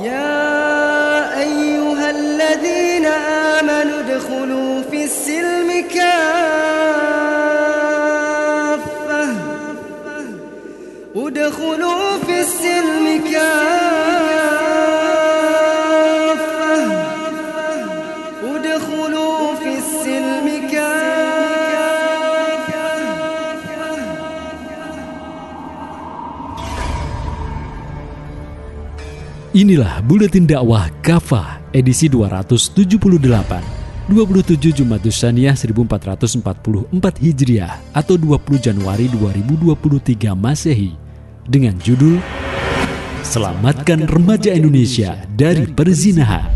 يا أيها الذين آمنوا ادخلوا في السلم كافة. ادخلوا في السلم كافة. Inilah Buletin Dakwah Kafah edisi 278 27 Jumat Dusaniah 1444 Hijriah atau 20 Januari 2023 Masehi dengan judul Selamatkan Remaja Indonesia dari Perzinahan.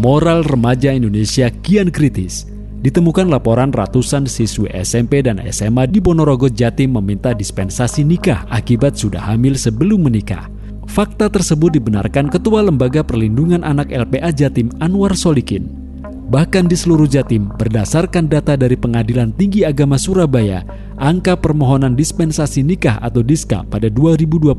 Moral remaja Indonesia kian kritis ditemukan laporan ratusan siswi SMP dan SMA di Ponorogo Jatim meminta dispensasi nikah akibat sudah hamil sebelum menikah. Fakta tersebut dibenarkan Ketua Lembaga Perlindungan Anak LPA Jatim Anwar Solikin. Bahkan di seluruh Jatim, berdasarkan data dari Pengadilan Tinggi Agama Surabaya, angka permohonan dispensasi nikah atau DISKA pada 2022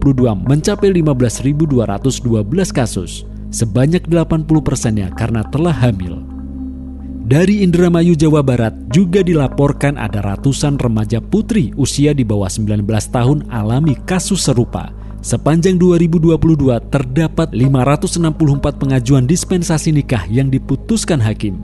mencapai 15.212 kasus. Sebanyak 80 persennya karena telah hamil. Dari Indramayu, Jawa Barat juga dilaporkan ada ratusan remaja putri usia di bawah 19 tahun alami kasus serupa. Sepanjang 2022 terdapat 564 pengajuan dispensasi nikah yang diputuskan hakim.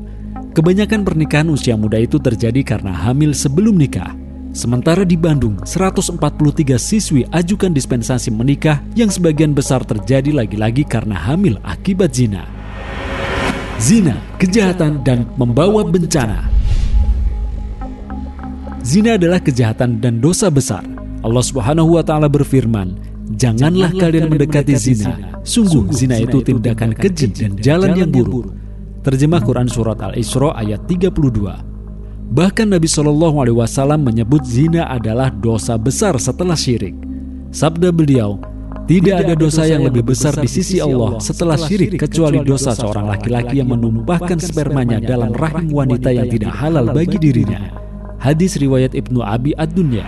Kebanyakan pernikahan usia muda itu terjadi karena hamil sebelum nikah. Sementara di Bandung, 143 siswi ajukan dispensasi menikah yang sebagian besar terjadi lagi-lagi karena hamil akibat zina zina, kejahatan, dan membawa bencana. Zina adalah kejahatan dan dosa besar. Allah Subhanahu wa taala berfirman, "Janganlah kalian mendekati zina. Sungguh zina itu tindakan keji dan jalan yang buruk." Terjemah Quran surat Al-Isra ayat 32. Bahkan Nabi Shallallahu alaihi wasallam menyebut zina adalah dosa besar setelah syirik. Sabda beliau, tidak ada dosa yang lebih besar di sisi Allah setelah syirik kecuali dosa seorang laki-laki yang menumpahkan spermanya dalam rahim wanita yang tidak halal bagi dirinya. Hadis riwayat Ibnu Abi Ad-Dunya.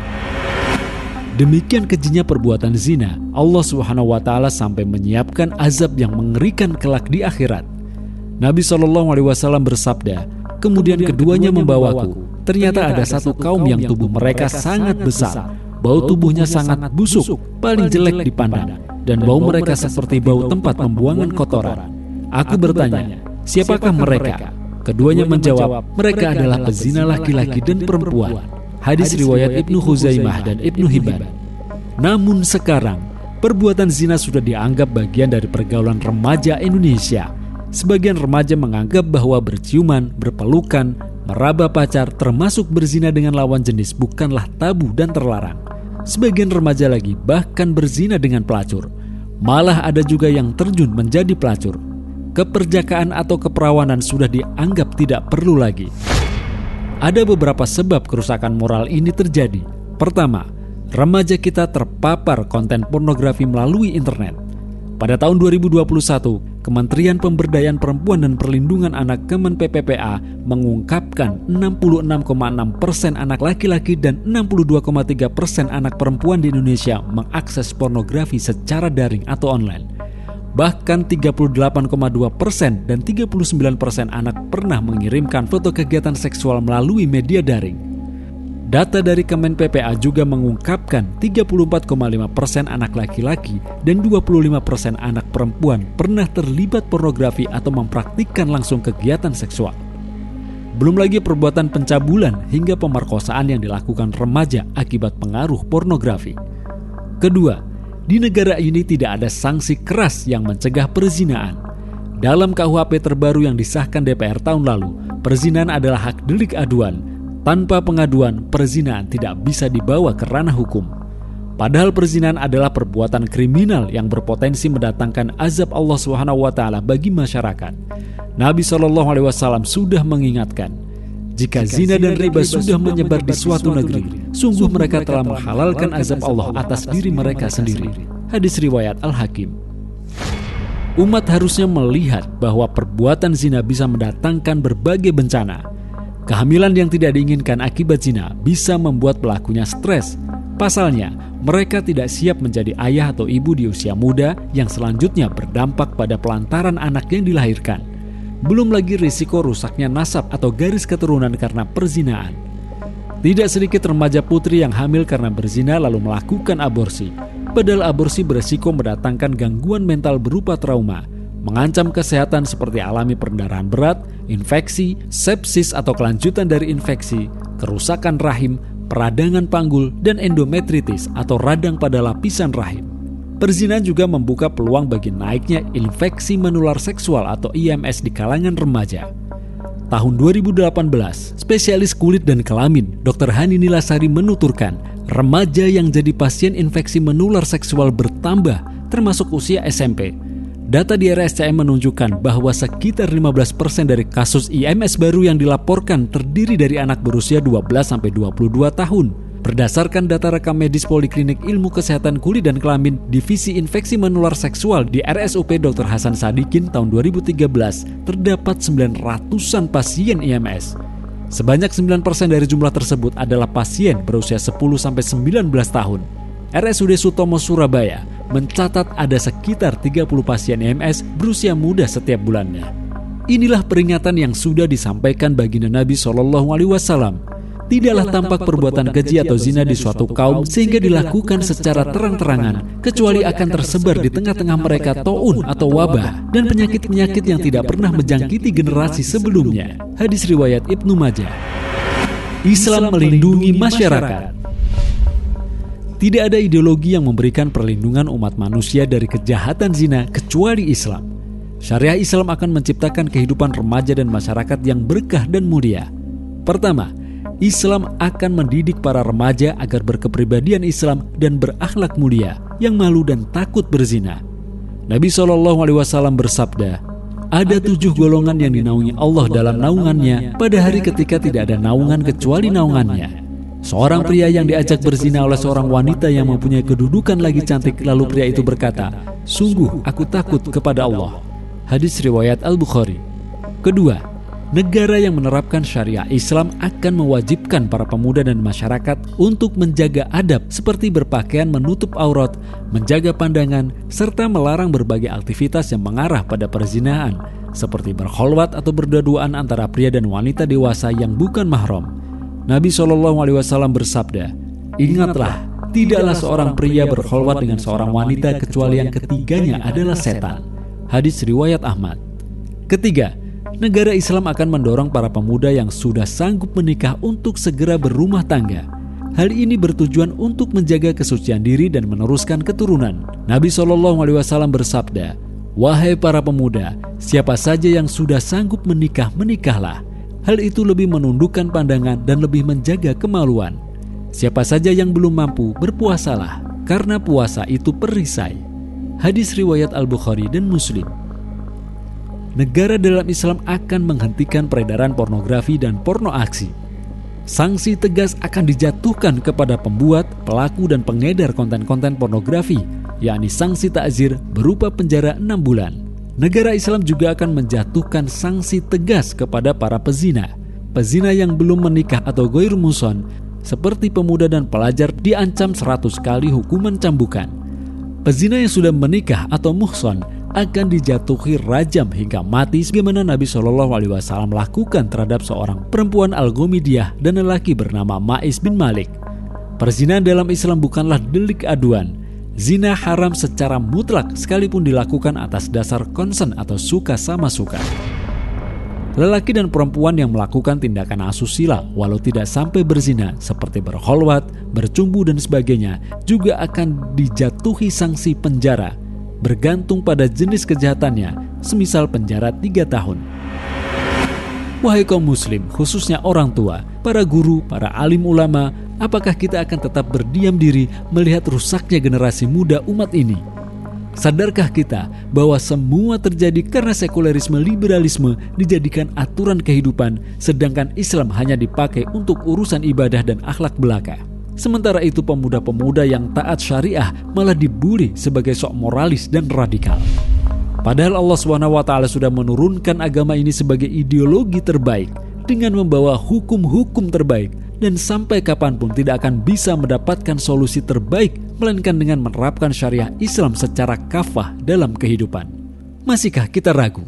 Demikian kejinya perbuatan zina, Allah Subhanahu wa taala sampai menyiapkan azab yang mengerikan kelak di akhirat. Nabi Shallallahu alaihi wasallam bersabda, "Kemudian keduanya membawaku. Ternyata ada satu kaum yang tubuh mereka sangat besar, Bau tubuhnya sangat busuk, paling jelek dipandang, dan bau mereka seperti bau tempat pembuangan kotoran. Aku bertanya, siapakah mereka? Keduanya menjawab, mereka adalah pezina laki-laki dan perempuan. Hadis riwayat Ibnu Huzaimah dan Ibnu Hibban. Namun sekarang, perbuatan zina sudah dianggap bagian dari pergaulan remaja Indonesia. Sebagian remaja menganggap bahwa berciuman, berpelukan, meraba pacar, termasuk berzina dengan lawan jenis bukanlah tabu dan terlarang. Sebagian remaja lagi bahkan berzina dengan pelacur. Malah ada juga yang terjun menjadi pelacur. Keperjakaan atau keperawanan sudah dianggap tidak perlu lagi. Ada beberapa sebab kerusakan moral ini terjadi. Pertama, remaja kita terpapar konten pornografi melalui internet. Pada tahun 2021, Kementerian Pemberdayaan Perempuan dan Perlindungan Anak Kemen PPPA mengungkapkan 66,6 persen anak laki-laki dan 62,3 persen anak perempuan di Indonesia mengakses pornografi secara daring atau online. Bahkan 38,2 persen dan 39 persen anak pernah mengirimkan foto kegiatan seksual melalui media daring. Data dari Kemen PPA juga mengungkapkan 34,5 persen anak laki-laki dan 25 persen anak perempuan pernah terlibat pornografi atau mempraktikkan langsung kegiatan seksual. Belum lagi perbuatan pencabulan hingga pemerkosaan yang dilakukan remaja akibat pengaruh pornografi. Kedua, di negara ini tidak ada sanksi keras yang mencegah perzinaan. Dalam KUHP terbaru yang disahkan DPR tahun lalu, perzinahan adalah hak delik aduan tanpa pengaduan, perzinahan tidak bisa dibawa ke ranah hukum. Padahal perzinahan adalah perbuatan kriminal yang berpotensi mendatangkan azab Allah Subhanahu wa taala bagi masyarakat. Nabi Shallallahu alaihi wasallam sudah mengingatkan, jika zina dan riba sudah menyebar di suatu negeri, sungguh mereka telah menghalalkan azab Allah atas diri mereka sendiri. Hadis riwayat Al-Hakim. Umat harusnya melihat bahwa perbuatan zina bisa mendatangkan berbagai bencana, Kehamilan yang tidak diinginkan akibat zina bisa membuat pelakunya stres, Pasalnya, mereka tidak siap menjadi ayah atau ibu di usia muda yang selanjutnya berdampak pada pelantaran anak yang dilahirkan. Belum lagi risiko rusaknya nasab atau garis keturunan karena perzinaan. Tidak sedikit remaja putri yang hamil karena berzina lalu melakukan aborsi. Padahal aborsi beresiko mendatangkan gangguan mental berupa trauma, mengancam kesehatan seperti alami perdarahan berat, infeksi, sepsis atau kelanjutan dari infeksi, kerusakan rahim, peradangan panggul, dan endometritis atau radang pada lapisan rahim. Perzinahan juga membuka peluang bagi naiknya infeksi menular seksual atau IMS di kalangan remaja. Tahun 2018, spesialis kulit dan kelamin Dr. Hani Nilasari menuturkan, remaja yang jadi pasien infeksi menular seksual bertambah termasuk usia SMP Data di RSCM menunjukkan bahwa sekitar 15% dari kasus IMS baru yang dilaporkan terdiri dari anak berusia 12-22 tahun. Berdasarkan data rekam medis Poliklinik Ilmu Kesehatan Kulit dan Kelamin Divisi Infeksi Menular Seksual di RSUP Dr. Hasan Sadikin tahun 2013, terdapat 900-an pasien IMS. Sebanyak 9% dari jumlah tersebut adalah pasien berusia 10-19 tahun. RSUD Sutomo Surabaya mencatat ada sekitar 30 pasien EMS berusia muda setiap bulannya. Inilah peringatan yang sudah disampaikan baginda Nabi Shallallahu Alaihi Wasallam. Tidaklah tampak perbuatan keji atau zina di suatu kaum sehingga dilakukan secara terang-terangan, kecuali akan tersebar di tengah-tengah mereka to'un atau wabah dan penyakit-penyakit yang tidak pernah menjangkiti generasi sebelumnya. Hadis riwayat Ibnu Majah. Islam melindungi masyarakat. Tidak ada ideologi yang memberikan perlindungan umat manusia dari kejahatan zina kecuali Islam. Syariah Islam akan menciptakan kehidupan remaja dan masyarakat yang berkah dan mulia. Pertama, Islam akan mendidik para remaja agar berkepribadian Islam dan berakhlak mulia, yang malu dan takut berzina. Nabi Shallallahu Alaihi Wasallam bersabda, ada tujuh golongan yang dinaungi Allah dalam naungannya pada hari ketika tidak ada naungan kecuali naungannya. Seorang pria yang diajak berzina oleh seorang wanita yang mempunyai kedudukan lagi cantik lalu pria itu berkata, "Sungguh aku takut kepada Allah." Hadis riwayat Al-Bukhari. Kedua, negara yang menerapkan syariah Islam akan mewajibkan para pemuda dan masyarakat untuk menjaga adab seperti berpakaian menutup aurat, menjaga pandangan, serta melarang berbagai aktivitas yang mengarah pada perzinahan, seperti berholwat atau berduaan antara pria dan wanita dewasa yang bukan mahram Nabi Shallallahu Alaihi Wasallam bersabda, ingatlah tidaklah seorang pria berkhulwat dengan seorang wanita kecuali yang ketiganya adalah setan. Hadis riwayat Ahmad. Ketiga, negara Islam akan mendorong para pemuda yang sudah sanggup menikah untuk segera berumah tangga. Hal ini bertujuan untuk menjaga kesucian diri dan meneruskan keturunan. Nabi Shallallahu Alaihi Wasallam bersabda, Wahai para pemuda, siapa saja yang sudah sanggup menikah, menikahlah Hal itu lebih menundukkan pandangan dan lebih menjaga kemaluan. Siapa saja yang belum mampu, berpuasalah, karena puasa itu perisai. Hadis riwayat Al-Bukhari dan Muslim. Negara dalam Islam akan menghentikan peredaran pornografi dan porno aksi. Sanksi tegas akan dijatuhkan kepada pembuat, pelaku, dan pengedar konten-konten pornografi, yakni sanksi takzir berupa penjara 6 bulan negara Islam juga akan menjatuhkan sanksi tegas kepada para pezina. Pezina yang belum menikah atau goir muson, seperti pemuda dan pelajar diancam 100 kali hukuman cambukan. Pezina yang sudah menikah atau muhson akan dijatuhi rajam hingga mati sebagaimana Nabi Shallallahu Alaihi Wasallam lakukan terhadap seorang perempuan Al-Gomidiyah dan lelaki bernama Ma'is bin Malik. Perzinahan dalam Islam bukanlah delik aduan, Zina haram secara mutlak sekalipun dilakukan atas dasar konsen atau suka sama suka. Lelaki dan perempuan yang melakukan tindakan asusila walau tidak sampai berzina seperti berholwat, bercumbu dan sebagainya juga akan dijatuhi sanksi penjara bergantung pada jenis kejahatannya semisal penjara 3 tahun. Wahai kaum muslim, khususnya orang tua, para guru, para alim ulama, apakah kita akan tetap berdiam diri melihat rusaknya generasi muda umat ini? Sadarkah kita bahwa semua terjadi karena sekulerisme liberalisme dijadikan aturan kehidupan, sedangkan Islam hanya dipakai untuk urusan ibadah dan akhlak belaka? Sementara itu pemuda-pemuda yang taat syariah malah dibully sebagai sok moralis dan radikal. Padahal Allah SWT sudah menurunkan agama ini sebagai ideologi terbaik dengan membawa hukum-hukum terbaik dan sampai kapan pun tidak akan bisa mendapatkan solusi terbaik melainkan dengan menerapkan syariah Islam secara kafah dalam kehidupan. Masihkah kita ragu?